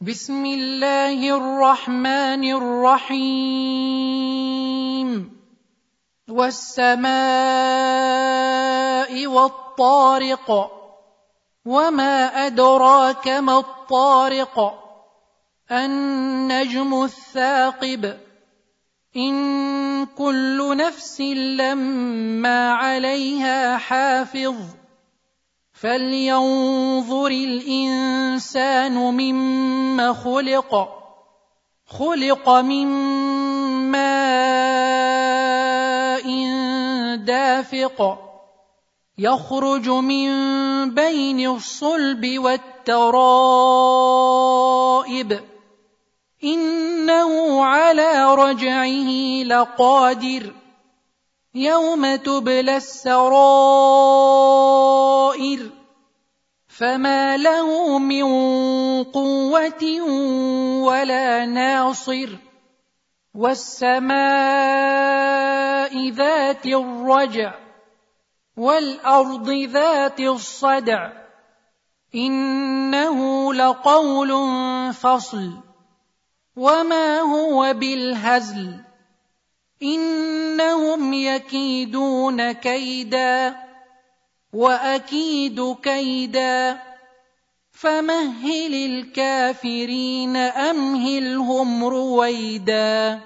بسم الله الرحمن الرحيم. والسماء والطارق. وما أدراك ما الطارق. النجم الثاقب. إن كل نفس لما عليها حافظ. فلينظر الانسان مما خلق خلق من ماء دافق يخرج من بين الصلب والترائب انه على رجعه لقادر يوم تبلى السرائر فما له من قوه ولا ناصر والسماء ذات الرجع والارض ذات الصدع انه لقول فصل وما هو بالهزل يكيدون كيدا وأكيد كيدا فمهل الكافرين أمهلهم رويدا